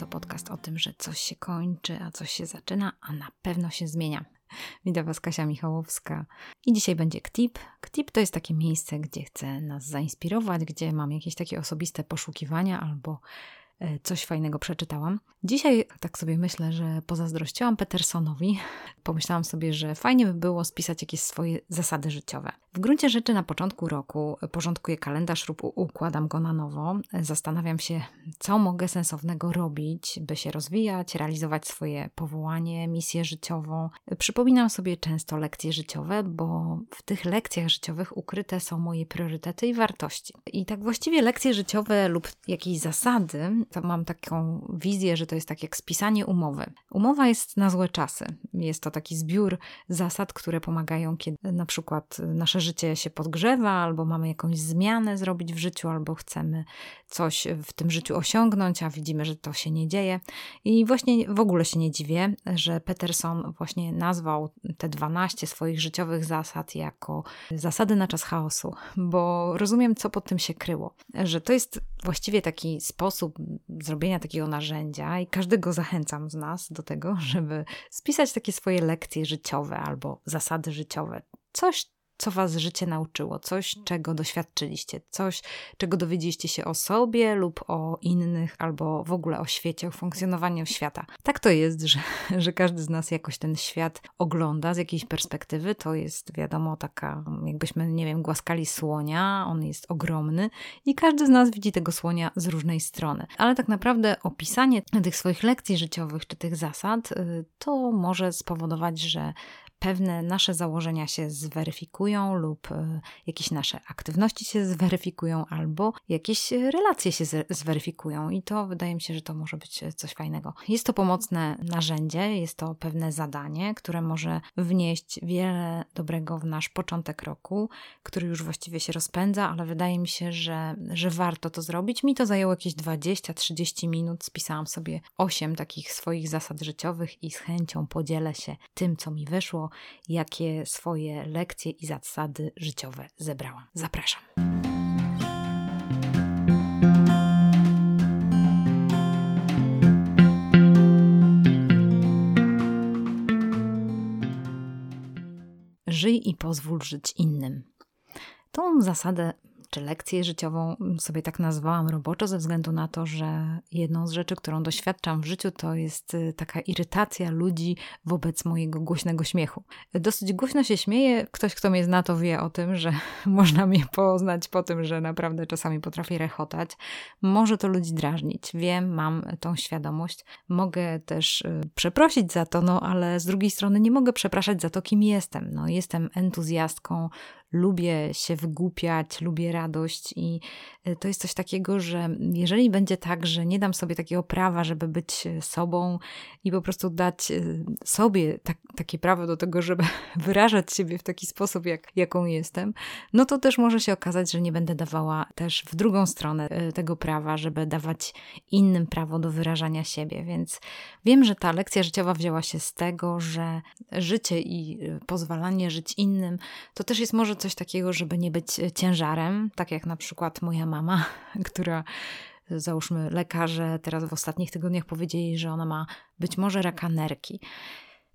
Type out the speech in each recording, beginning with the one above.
To podcast o tym, że coś się kończy, a coś się zaczyna, a na pewno się zmienia. Witam Was Kasia Michałowska i dzisiaj będzie KTIP. KTIP to jest takie miejsce, gdzie chcę nas zainspirować, gdzie mam jakieś takie osobiste poszukiwania albo e, coś fajnego przeczytałam. Dzisiaj tak sobie myślę, że pozazdrościłam Petersonowi. Pomyślałam sobie, że fajnie by było spisać jakieś swoje zasady życiowe. W gruncie rzeczy na początku roku porządkuję kalendarz lub układam go na nowo. Zastanawiam się, co mogę sensownego robić, by się rozwijać, realizować swoje powołanie, misję życiową. Przypominam sobie często lekcje życiowe, bo w tych lekcjach życiowych ukryte są moje priorytety i wartości. I tak właściwie lekcje życiowe lub jakieś zasady, to mam taką wizję, że to jest tak jak spisanie umowy. Umowa jest na złe czasy. Jest to taki zbiór zasad, które pomagają, kiedy na przykład nasze życie się podgrzewa, albo mamy jakąś zmianę zrobić w życiu, albo chcemy coś w tym życiu osiągnąć, a widzimy, że to się nie dzieje. I właśnie w ogóle się nie dziwię, że Peterson właśnie nazwał te 12 swoich życiowych zasad jako zasady na czas chaosu, bo rozumiem, co pod tym się kryło. Że to jest właściwie taki sposób zrobienia takiego narzędzia i każdego zachęcam z nas do tego, żeby spisać takie swoje lekcje życiowe albo zasady życiowe. Coś, co was życie nauczyło, coś, czego doświadczyliście, coś, czego dowiedzieliście się o sobie lub o innych, albo w ogóle o świecie, o funkcjonowaniu świata. Tak to jest, że, że każdy z nas jakoś ten świat ogląda z jakiejś perspektywy. To jest, wiadomo, taka, jakbyśmy, nie wiem, głaskali słonia, on jest ogromny i każdy z nas widzi tego słonia z różnej strony. Ale tak naprawdę opisanie tych swoich lekcji życiowych czy tych zasad, y, to może spowodować, że pewne nasze założenia się zweryfikują lub e, jakieś nasze aktywności się zweryfikują albo jakieś relacje się zweryfikują i to wydaje mi się, że to może być coś fajnego. Jest to pomocne narzędzie, jest to pewne zadanie, które może wnieść wiele dobrego w nasz początek roku, który już właściwie się rozpędza, ale wydaje mi się, że, że warto to zrobić. Mi to zajęło jakieś 20-30 minut, spisałam sobie 8 takich swoich zasad życiowych i z chęcią podzielę się tym, co mi wyszło, jakie swoje lekcje i zasady życiowe zebrałam. Zapraszam. Żyj i pozwól żyć innym. Tą zasadę czy lekcję życiową sobie tak nazwałam roboczo, ze względu na to, że jedną z rzeczy, którą doświadczam w życiu, to jest y, taka irytacja ludzi wobec mojego głośnego śmiechu. Dosyć głośno się śmieję. Ktoś, kto mnie zna, to wie o tym, że można mnie poznać po tym, że naprawdę czasami potrafię rechotać. Może to ludzi drażnić. Wiem, mam tą świadomość. Mogę też y, przeprosić za to, no ale z drugiej strony nie mogę przepraszać za to, kim jestem. No, jestem entuzjastką, lubię się wygłupiać, lubię radość i e, to jest coś takiego, że jeżeli będzie tak, że nie dam sobie takiego prawa, żeby być e, sobą i po prostu dać e, sobie tak, takie prawo do tego, żeby wyrażać siebie w taki sposób, jak, jaką jestem, no to też może się okazać, że nie będę dawała też w drugą stronę tego prawa, żeby dawać innym prawo do wyrażania siebie. Więc wiem, że ta lekcja życiowa wzięła się z tego, że życie i pozwalanie żyć innym to też jest może coś takiego, żeby nie być ciężarem, tak jak na przykład moja mama, która załóżmy lekarze teraz w ostatnich tygodniach powiedzieli, że ona ma być może raka nerki.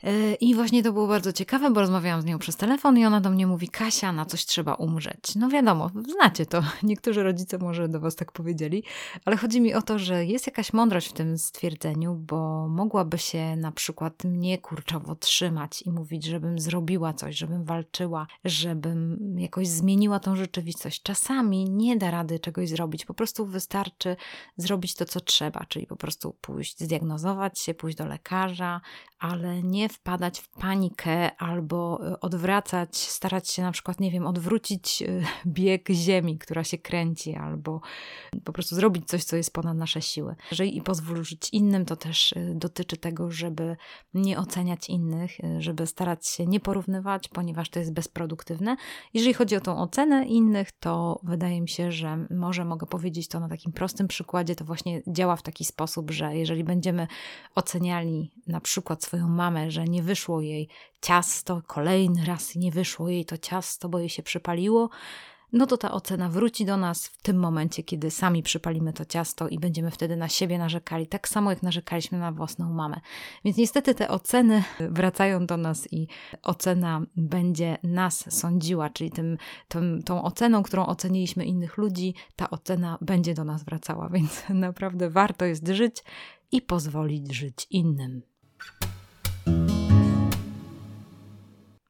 E, I właśnie to było bardzo ciekawe, bo rozmawiałam z nią przez telefon i ona do mnie mówi: Kasia, na coś trzeba umrzeć. No wiadomo, znacie to. Niektórzy rodzice może do Was tak powiedzieli, ale chodzi mi o to, że jest jakaś mądrość w tym stwierdzeniu, bo mogłaby się na przykład mnie kurczowo trzymać i mówić, żebym zrobiła coś, żebym walczyła, żebym jakoś zmieniła tą rzeczywistość. Czasami nie da rady czegoś zrobić, po prostu wystarczy zrobić to, co trzeba, czyli po prostu pójść, zdiagnozować się, pójść do lekarza, ale nie wpadać w panikę albo e, odwracać, starać się na przykład, nie wiem, odwrócić e, bieg ziemi, która się kręci, albo po prostu zrobić coś, co jest ponad nasze siły. Jeżeli i pozwolić innym, to też e, dotyczy tego, żeby nie oceniać innych, żeby starać się nie porównywać, ponieważ to jest bezproduktywne. Jeżeli chodzi o tą ocenę innych, to wydaje mi się, że może mogę powiedzieć to na takim prostym przykładzie, to właśnie działa w taki sposób, że jeżeli będziemy oceniali na przykład swoją mamę, że nie wyszło jej ciasto, kolejny raz nie wyszło jej to ciasto, bo jej się przypaliło, no to ta ocena wróci do nas w tym momencie, kiedy sami przypalimy to ciasto i będziemy wtedy na siebie narzekali, tak samo jak narzekaliśmy na własną mamę. Więc niestety te oceny wracają do nas i ocena będzie nas sądziła, czyli tym, tym, tą oceną, którą oceniliśmy innych ludzi, ta ocena będzie do nas wracała. Więc naprawdę warto jest żyć i pozwolić żyć innym.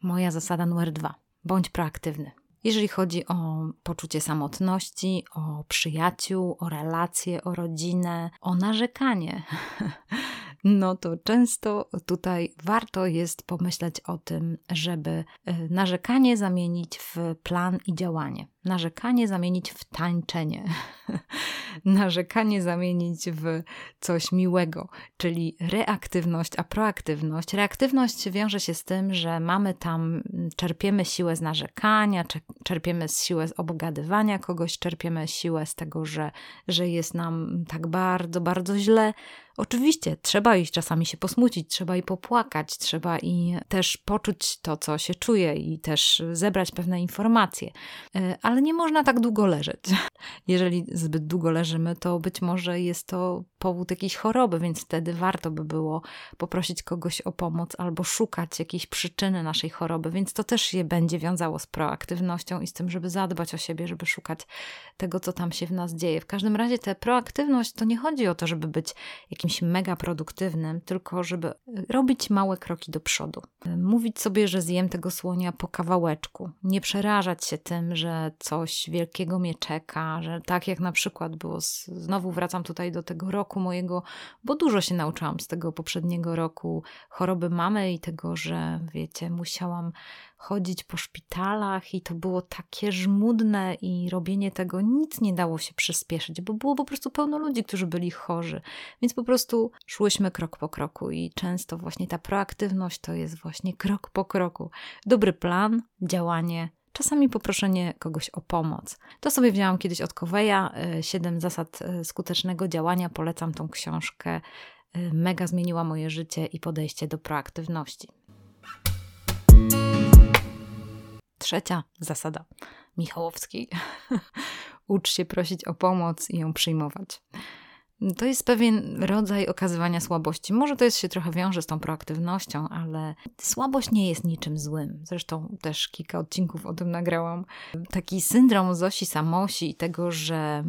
Moja zasada numer dwa. Bądź proaktywny. Jeżeli chodzi o poczucie samotności, o przyjaciół, o relacje, o rodzinę, o narzekanie, no to często tutaj warto jest pomyśleć o tym, żeby e, narzekanie zamienić w plan i działanie. Narzekanie zamienić w tańczenie. narzekanie zamienić w coś miłego, czyli reaktywność, a proaktywność. Reaktywność wiąże się z tym, że mamy tam, czerpiemy siłę z narzekania, czerpiemy siłę z obgadywania kogoś, czerpiemy siłę z tego, że, że jest nam tak bardzo, bardzo źle. Oczywiście trzeba iść czasami się posmucić, trzeba i popłakać, trzeba i też poczuć to, co się czuje i też zebrać pewne informacje, e, ale nie można tak długo leżeć. Jeżeli zbyt długo leżymy, to być może jest to powód jakiejś choroby, więc wtedy warto by było poprosić kogoś o pomoc albo szukać jakiejś przyczyny naszej choroby, więc to też się będzie wiązało z proaktywnością i z tym, żeby zadbać o siebie, żeby szukać tego, co tam się w nas dzieje. W każdym razie ta proaktywność to nie chodzi o to, żeby być jakimś mega produktywnym, tylko żeby robić małe kroki do przodu. Mówić sobie, że zjem tego słonia po kawałeczku, nie przerażać się tym, że coś wielkiego mnie czeka, że tak jak na przykład było, znowu wracam tutaj do tego roku mojego, bo dużo się nauczyłam z tego poprzedniego roku choroby mamy i tego, że wiecie, musiałam chodzić po szpitalach i to było takie żmudne i robienie tego nic nie dało się przyspieszyć, bo było po prostu pełno ludzi, którzy byli chorzy. Więc po prostu szłyśmy krok po kroku i często właśnie ta proaktywność to jest właśnie krok po kroku. Dobry plan, działanie, czasami poproszenie kogoś o pomoc. To sobie wzięłam kiedyś od Koweja, 7 e, zasad e, skutecznego działania. Polecam tą książkę. E, mega zmieniła moje życie i podejście do proaktywności. Trzecia zasada Michałowskiej. Ucz się prosić o pomoc i ją przyjmować. To jest pewien rodzaj okazywania słabości. Może to jest się trochę wiąże z tą proaktywnością, ale słabość nie jest niczym złym. Zresztą też kilka odcinków o tym nagrałam. Taki syndrom Zosi Samosi i tego, że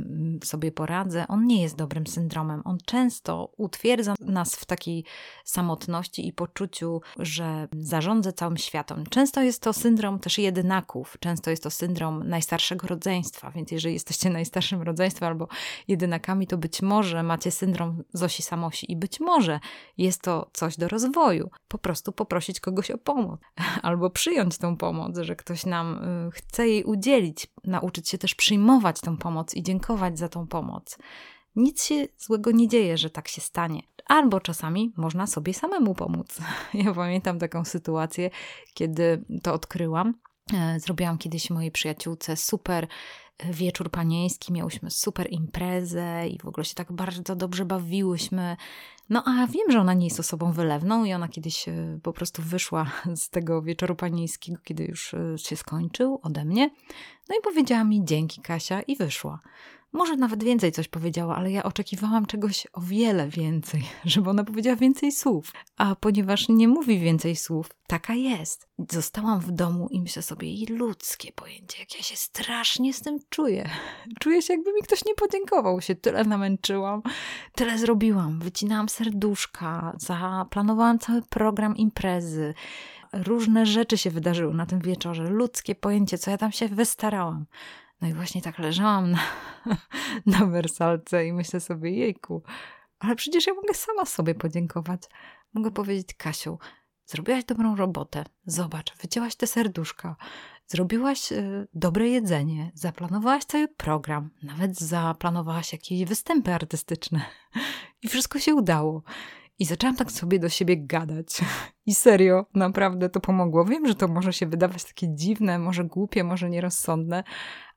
sobie poradzę, on nie jest dobrym syndromem. On często utwierdza nas w takiej samotności i poczuciu, że zarządzę całym światem. Często jest to syndrom też jedynaków, często jest to syndrom najstarszego rodzeństwa, więc jeżeli jesteście najstarszym rodzeństwem albo jedynakami, to być może że macie syndrom Zosi Samosi i być może jest to coś do rozwoju. Po prostu poprosić kogoś o pomoc albo przyjąć tą pomoc, że ktoś nam y, chce jej udzielić, nauczyć się też przyjmować tą pomoc i dziękować za tą pomoc. Nic się złego nie dzieje, że tak się stanie. Albo czasami można sobie samemu pomóc. Ja pamiętam taką sytuację, kiedy to odkryłam. E, zrobiłam kiedyś mojej przyjaciółce super wieczór panieński, miałyśmy super imprezę i w ogóle się tak bardzo dobrze bawiłyśmy. No a wiem, że ona nie jest osobą wylewną i ona kiedyś e, po prostu wyszła z tego wieczoru panieńskiego, kiedy już e, się skończył ode mnie. No i powiedziała mi dzięki Kasia i wyszła. Może nawet więcej coś powiedziała, ale ja oczekiwałam czegoś o wiele więcej, żeby ona powiedziała więcej słów. A ponieważ nie mówi więcej słów, taka jest. Zostałam w domu i myślę sobie, i ludzkie pojęcie, jak ja się strasznie z tym czuję. Czuję się, jakby mi ktoś nie podziękował. Się tyle namęczyłam, tyle zrobiłam. Wycinałam serduszka, zaplanowałam cały program imprezy różne rzeczy się wydarzyły na tym wieczorze. Ludzkie pojęcie, co ja tam się wystarałam. No i właśnie tak leżałam na, na wersalce i myślę sobie, jejku, ale przecież ja mogę sama sobie podziękować. Mogę powiedzieć, Kasiu, zrobiłaś dobrą robotę, zobacz, wycięłaś te serduszka, zrobiłaś y, dobre jedzenie, zaplanowałaś cały program, nawet zaplanowałaś jakieś występy artystyczne i wszystko się udało. I zaczęłam tak sobie do siebie gadać. I serio, naprawdę to pomogło. Wiem, że to może się wydawać takie dziwne, może głupie, może nierozsądne,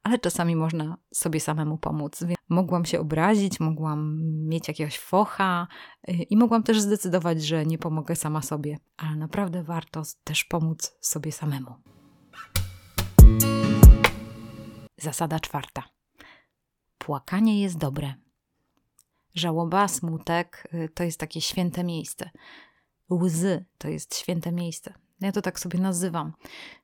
ale czasami można sobie samemu pomóc. Mogłam się obrazić, mogłam mieć jakiegoś focha y, i mogłam też zdecydować, że nie pomogę sama sobie, ale naprawdę warto też pomóc sobie samemu. Zasada czwarta. Płakanie jest dobre. Żałoba, smutek y, to jest takie święte miejsce. Łzy to jest święte miejsce. Ja to tak sobie nazywam,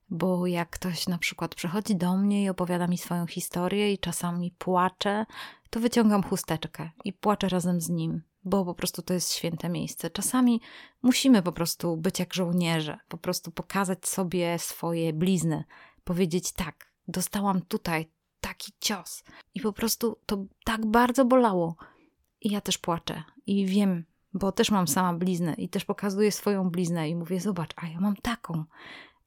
bo jak ktoś na przykład przychodzi do mnie i opowiada mi swoją historię i czasami płacze, to wyciągam chusteczkę i płaczę razem z nim, bo po prostu to jest święte miejsce. Czasami musimy po prostu być jak żołnierze, po prostu pokazać sobie swoje blizny, powiedzieć tak, dostałam tutaj taki cios i po prostu to tak bardzo bolało. I ja też płaczę i wiem, bo też mam sama bliznę i też pokazuję swoją bliznę i mówię: Zobacz, a ja mam taką.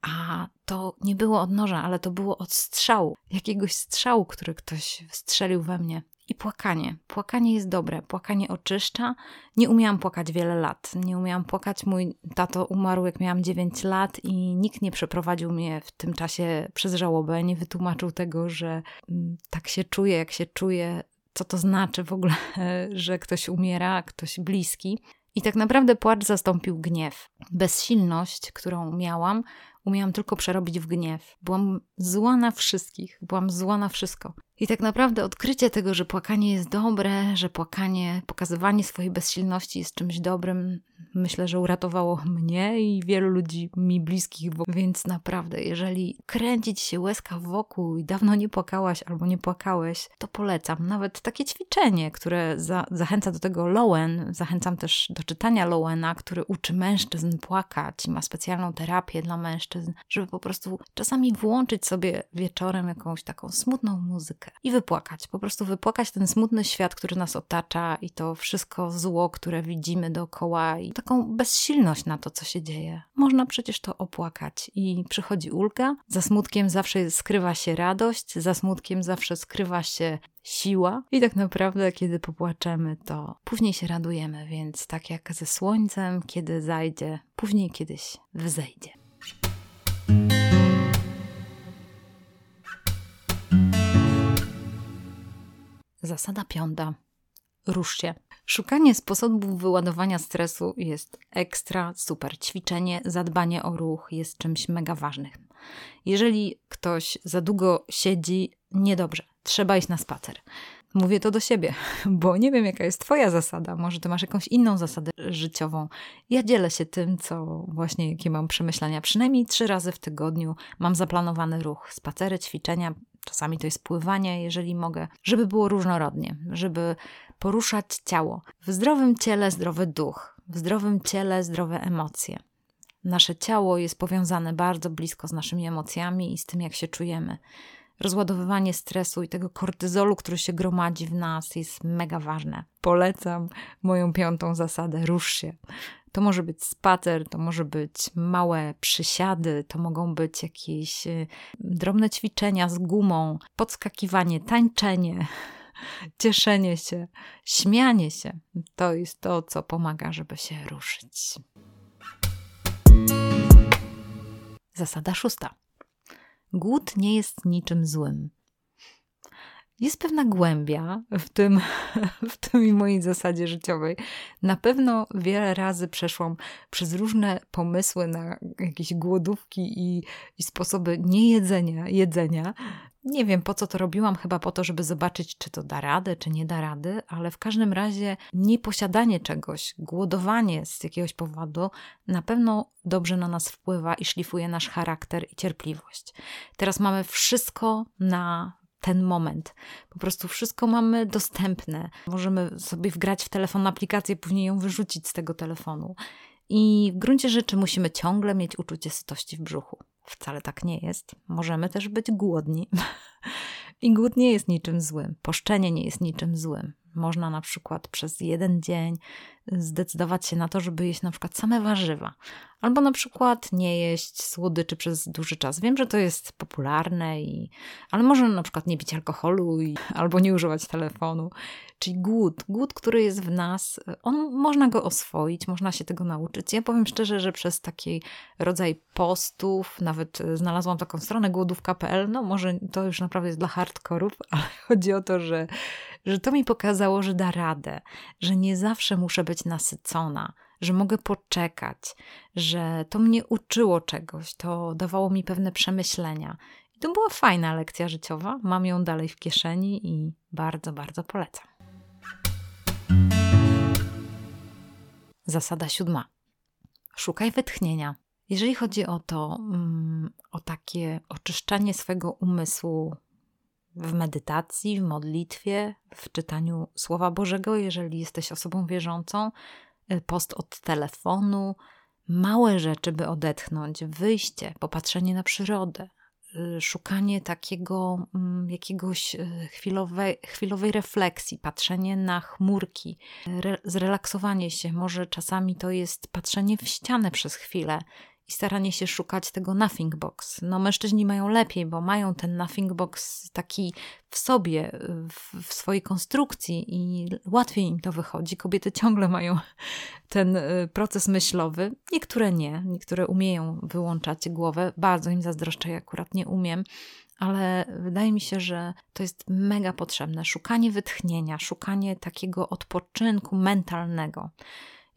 A to nie było od noża, ale to było od strzału, jakiegoś strzału, który ktoś strzelił we mnie. I płakanie. Płakanie jest dobre, płakanie oczyszcza. Nie umiałam płakać wiele lat. Nie umiałam płakać. Mój tato umarł, jak miałam 9 lat, i nikt nie przeprowadził mnie w tym czasie przez żałobę. Nie wytłumaczył tego, że mm, tak się czuję, jak się czuję, co to znaczy w ogóle, że ktoś umiera, ktoś bliski. I tak naprawdę płacz zastąpił gniew. Bezsilność, którą miałam, umiałam tylko przerobić w gniew. Byłam zła na wszystkich, byłam zła na wszystko. I tak naprawdę odkrycie tego, że płakanie jest dobre, że płakanie, pokazywanie swojej bezsilności jest czymś dobrym, myślę, że uratowało mnie i wielu ludzi mi bliskich. Więc naprawdę, jeżeli kręcić się łezka wokół i dawno nie płakałaś albo nie płakałeś, to polecam. Nawet takie ćwiczenie, które za, zachęca do tego Lowen, zachęcam też do czytania Lowena, który uczy mężczyzn płakać i ma specjalną terapię dla mężczyzn, żeby po prostu czasami włączyć sobie wieczorem jakąś taką smutną muzykę i wypłakać. Po prostu wypłakać ten smutny świat, który nas otacza i to wszystko zło, które widzimy dookoła i taką bezsilność na to, co się dzieje. Można przecież to opłakać i przychodzi ulga. Za smutkiem zawsze skrywa się radość, za smutkiem zawsze skrywa się siła i tak naprawdę, kiedy popłaczemy, to później się radujemy, więc tak jak ze słońcem, kiedy zajdzie, później kiedyś wzejdzie. Zasada piąta. Rusz się. Szukanie sposobów wyładowania stresu jest ekstra super. Ćwiczenie, zadbanie o ruch jest czymś mega ważnym. Jeżeli ktoś za długo siedzi, niedobrze. Trzeba iść na spacer. Mówię to do siebie, bo nie wiem, jaka jest Twoja zasada. Może Ty masz jakąś inną zasadę życiową. Ja dzielę się tym, co właśnie, jakie mam przemyślenia. Przynajmniej trzy razy w tygodniu mam zaplanowany ruch, spacery, ćwiczenia, Czasami to jest pływanie, jeżeli mogę, żeby było różnorodnie, żeby poruszać ciało. W zdrowym ciele zdrowy duch, w zdrowym ciele zdrowe emocje. Nasze ciało jest powiązane bardzo blisko z naszymi emocjami i z tym, jak się czujemy. Rozładowywanie stresu i tego kortyzolu, który się gromadzi w nas, jest mega ważne. Polecam moją piątą zasadę: rusz się. To może być spacer, to może być małe przysiady, to mogą być jakieś y, drobne ćwiczenia z gumą, podskakiwanie, tańczenie, cieszenie się, śmianie się. To jest to, co pomaga, żeby się ruszyć. Zasada szósta. Głód nie jest niczym złym jest pewna głębia w tym, w tym mojej zasadzie życiowej. Na pewno wiele razy przeszłam przez różne pomysły na jakieś głodówki i, i sposoby niejedzenia, jedzenia. Nie wiem po co to robiłam, chyba po to, żeby zobaczyć, czy to da radę, czy nie da rady, ale w każdym razie nieposiadanie czegoś, głodowanie z jakiegoś powodu na pewno dobrze na nas wpływa i szlifuje nasz charakter i cierpliwość. Teraz mamy wszystko na ten moment. Po prostu wszystko mamy dostępne. Możemy sobie wgrać w telefon aplikację, później ją wyrzucić z tego telefonu. I w gruncie rzeczy musimy ciągle mieć uczucie sytości w brzuchu. Wcale tak nie jest. Możemy też być głodni. I głód nie jest niczym złym. Poszczenie nie jest niczym złym. Można na przykład przez jeden dzień zdecydować się na to, żeby jeść na przykład same warzywa, albo na przykład nie jeść słodyczy przez duży czas. Wiem, że to jest popularne, i, ale można na przykład nie pić alkoholu i, albo nie używać telefonu. Czyli głód, głód, który jest w nas, on można go oswoić, można się tego nauczyć. Ja powiem szczerze, że przez taki rodzaj postów, nawet znalazłam taką stronę głodówka.pl, no może to już naprawdę jest dla hardkorów, ale chodzi o to, że, że to mi pokazało, że da radę, że nie zawsze muszę być nasycona, że mogę poczekać, że to mnie uczyło czegoś, to dawało mi pewne przemyślenia I to była fajna lekcja życiowa. Mam ją dalej w kieszeni i bardzo, bardzo polecam. Zasada siódma. Szukaj wytchnienia. Jeżeli chodzi o to, mm, o takie oczyszczanie swojego umysłu w medytacji, w modlitwie, w czytaniu Słowa Bożego, jeżeli jesteś osobą wierzącą, y, post od telefonu, małe rzeczy, by odetchnąć, wyjście, popatrzenie na przyrodę, y, szukanie takiego mm, jakiegoś y, chwilowej, chwilowej refleksji, patrzenie na chmurki, re, zrelaksowanie się. Może czasami to jest patrzenie w ścianę przez chwilę i staranie się szukać tego nothing box. No mężczyźni mają lepiej, bo mają ten nothing box taki w sobie, w, w, swojej konstrukcji i łatwiej im to wychodzi. Kobiety ciągle mają ten y, proces myślowy. Niektóre nie, niektóre umieją wyłączać głowę. Bardzo im zazdroszczę, ja akurat nie umiem. Ale wydaje mi się, że to jest mega potrzebne. Szukanie wytchnienia, szukanie takiego odpoczynku mentalnego.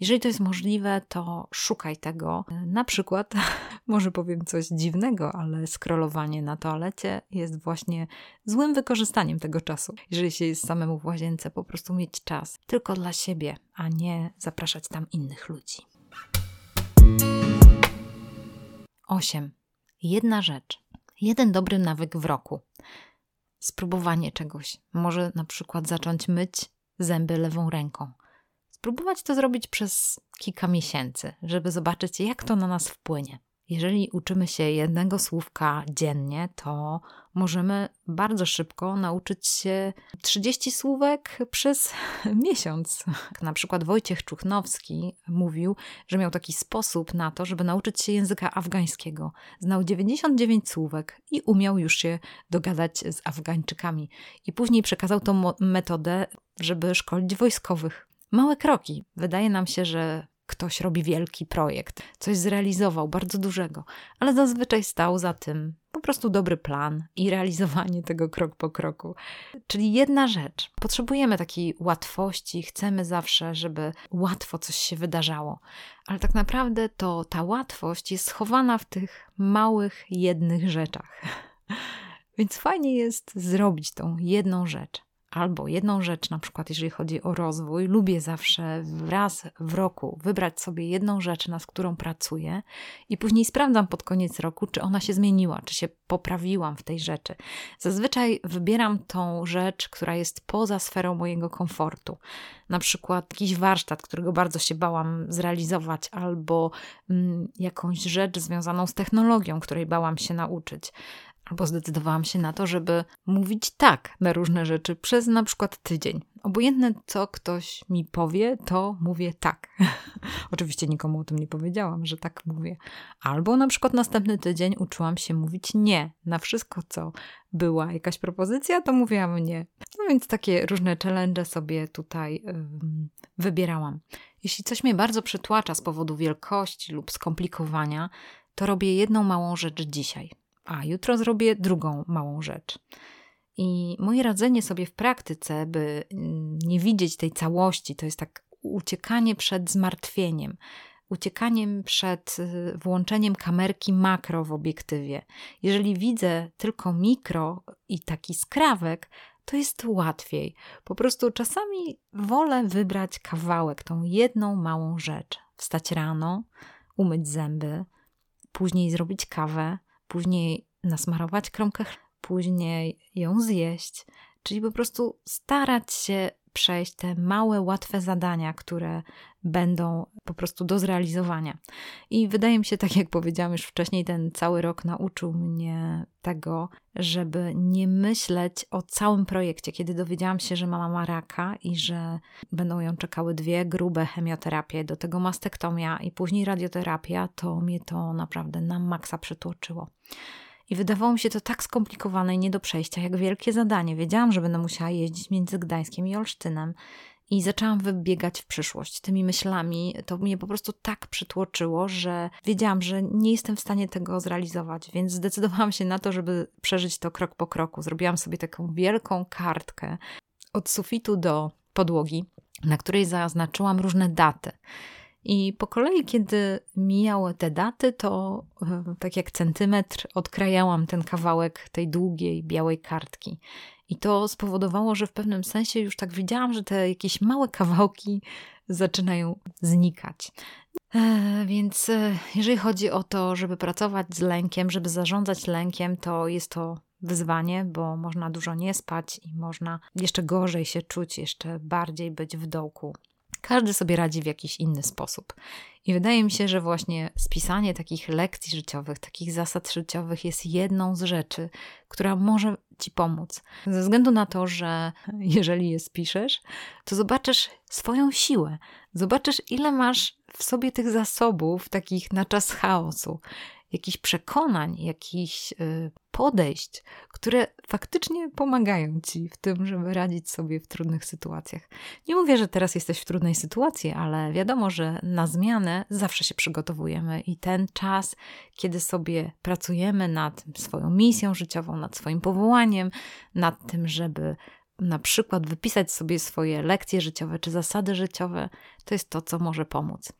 Jeżeli to jest możliwe, to szukaj tego. Na przykład, może powiem coś dziwnego, ale scrollowanie na toalecie jest właśnie złym wykorzystaniem tego czasu. Jeżeli się jest samemu w łazience, po prostu mieć czas tylko dla siebie, a nie zapraszać tam innych ludzi. 8. Jedna rzecz. Jeden dobry nawyk w roku. Spróbowanie czegoś. Może na przykład zacząć myć zęby lewą ręką spróbować to zrobić przez kilka miesięcy, żeby zobaczyć, jak to na nas wpłynie. Jeżeli uczymy się jednego słówka dziennie, to możemy bardzo szybko nauczyć się 30 słówek przez miesiąc. Na przykład Wojciech Czuchnowski mówił, że miał taki sposób na to, żeby nauczyć się języka afgańskiego. Znał 99 słówek i umiał już się dogadać z Afgańczykami. I później przekazał tą metodę, żeby szkolić wojskowych małe kroki. Wydaje nam się, że ktoś robi wielki projekt, coś zrealizował bardzo dużego, ale zazwyczaj stał za tym po prostu dobry plan i realizowanie tego krok po kroku. Czyli jedna rzecz. Potrzebujemy takiej łatwości, chcemy zawsze, żeby łatwo coś się wydarzało, ale tak naprawdę to ta łatwość jest schowana w tych małych, jednych rzeczach. Więc fajnie jest zrobić tą jedną rzecz albo jedną rzecz, na przykład jeżeli chodzi o rozwój, lubię zawsze raz w roku wybrać sobie jedną rzecz, nad którą pracuję i później sprawdzam pod koniec roku, czy ona się zmieniła, czy się poprawiłam w tej rzeczy. Zazwyczaj wybieram tą rzecz, która jest poza sferą mojego komfortu. Na przykład jakiś warsztat, którego bardzo się bałam zrealizować, albo mm, jakąś rzecz związaną z technologią, której bałam się nauczyć albo zdecydowałam się na to, żeby mówić tak na różne rzeczy przez na przykład tydzień. Obojętne co ktoś mi powie, to mówię tak. Oczywiście nikomu o tym nie powiedziałam, że tak mówię. Albo na przykład następny tydzień uczyłam się mówić nie na wszystko, co była jakaś propozycja, to mówiłam nie. No więc takie różne challenge sobie tutaj wybierałam. Jeśli coś mnie bardzo przytłacza z powodu wielkości lub skomplikowania, to robię jedną małą rzecz dzisiaj a jutro zrobię drugą małą rzecz. I moje radzenie sobie w praktyce, by mm, nie widzieć tej całości, to jest tak uciekanie przed zmartwieniem, uciekaniem przed y, włączeniem kamerki makro w obiektywie. Jeżeli widzę tylko mikro i taki skrawek, to jest łatwiej. Po prostu czasami wolę wybrać kawałek, tą jedną małą rzecz. Wstać rano, umyć zęby, później zrobić kawę, później nasmarować kromkę, później ją zjeść. Czyli po prostu starać się przejść te małe, łatwe zadania, które będą po prostu do zrealizowania. I wydaje mi się, tak jak powiedziałam już wcześniej, ten cały rok nauczył mnie tego, żeby nie myśleć o całym projekcie. Kiedy dowiedziałam się, że mama ma raka i że będą ją czekały dwie grube chemioterapie, do tego mastektomia i później radioterapia, to mnie to naprawdę na maksa przytłoczyło. I wydawało mi się to tak skomplikowane i nie do przejścia, jak wielkie zadanie. Wiedziałam, że będę musiała jeździć między Gdańskiem i Olsztynem. I zaczęłam wybiegać w przyszłość tymi myślami. To mnie po prostu tak przytłoczyło, że wiedziałam, że nie jestem w stanie tego zrealizować, więc zdecydowałam się na to, żeby przeżyć to krok po kroku. Zrobiłam sobie taką wielką kartkę od sufitu do podłogi, na której zaznaczyłam różne daty. I po kolei, kiedy mijały te daty, to tak jak centymetr odkrajałam ten kawałek tej długiej, białej kartki. I to spowodowało, że w pewnym sensie już tak widziałam, że te jakieś małe kawałki zaczynają znikać. E, więc e, jeżeli chodzi o to, żeby pracować z lękiem, żeby zarządzać lękiem, to jest to wyzwanie, bo można dużo nie spać i można jeszcze gorzej się czuć, jeszcze bardziej być w dołku. Każdy sobie radzi w jakiś inny sposób. I wydaje mi się, że właśnie spisanie takich lekcji życiowych, takich zasad życiowych jest jedną z rzeczy, która może ci pomóc. Ze względu na to, że jeżeli je spiszesz, to zobaczysz swoją siłę. Zobaczysz, ile masz w sobie tych zasobów takich na czas chaosu jakichś przekonań, jakichś y, podejść, które faktycznie pomagają ci w tym, żeby radzić sobie w trudnych sytuacjach. Nie mówię, że teraz jesteś w trudnej sytuacji, ale wiadomo, że na zmianę zawsze się przygotowujemy i ten czas, kiedy sobie pracujemy nad swoją misją życiową, nad swoim powołaniem, nad tym, żeby na przykład wypisać sobie swoje lekcje życiowe czy zasady życiowe, to jest to, co może pomóc.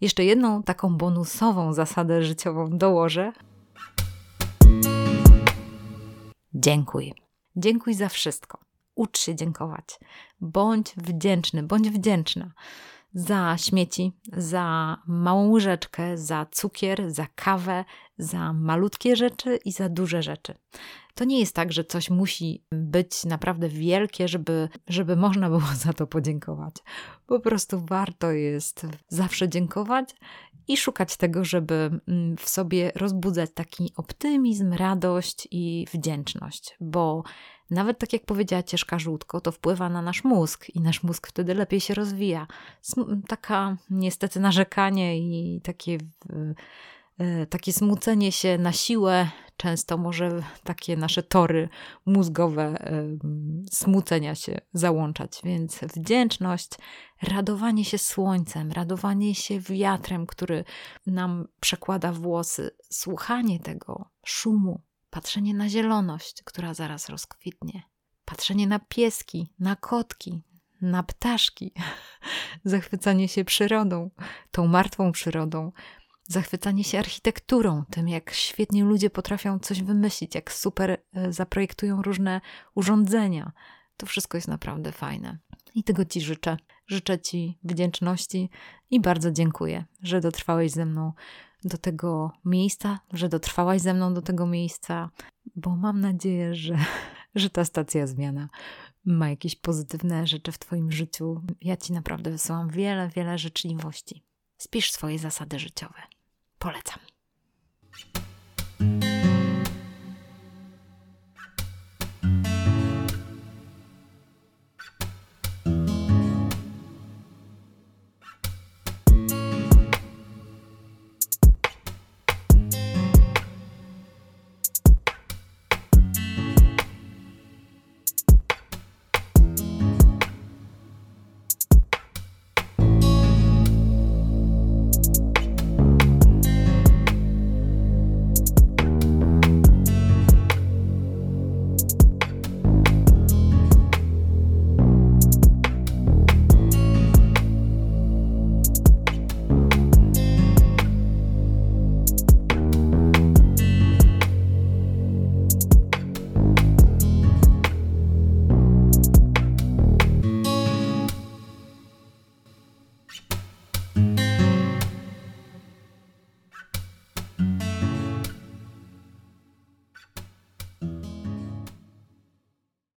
Jeszcze jedną taką bonusową zasadę życiową dołożę. Dziękuj. Dziękuj za wszystko. Ucz się dziękować. Bądź wdzięczny, bądź wdzięczna za śmieci, za małą łyżeczkę, za cukier, za kawę, za malutkie rzeczy i za duże rzeczy. To nie jest tak, że coś musi być naprawdę wielkie, żeby, żeby można było za to podziękować. Po prostu warto jest zawsze dziękować i szukać tego, żeby mm, w sobie rozbudzać taki optymizm, radość i wdzięczność, bo nawet tak jak powiedziała Cieszka Żółtko, to wpływa na nasz mózg i nasz mózg wtedy lepiej się rozwija. Taka niestety narzekanie i takie, e, takie smucenie się na siłę często może takie nasze tory mózgowe smucenia się załączać. Więc wdzięczność, radowanie się słońcem, radowanie się wiatrem, który nam przekłada włosy, słuchanie tego szumu patrzenie na zieloność, która zaraz rozkwitnie, patrzenie na pieski, na kotki, na ptaszki, zachwycanie się przyrodą, tą martwą przyrodą, zachwycanie się architekturą, tym jak świetnie ludzie potrafią coś wymyślić, jak super e, zaprojektują różne urządzenia. To wszystko jest naprawdę fajne. I tego Ci życzę. Życzę Ci wdzięczności i bardzo dziękuję, że dotrwałeś ze mną do tego miejsca, że dotrwałaś ze mną do tego miejsca, bo mam nadzieję, że, że ta stacja zmiana ma jakieś pozytywne rzeczy w Twoim życiu. Ja Ci naprawdę wysyłam wiele, wiele życzliwości. Spisz swoje zasady życiowe. Polecam.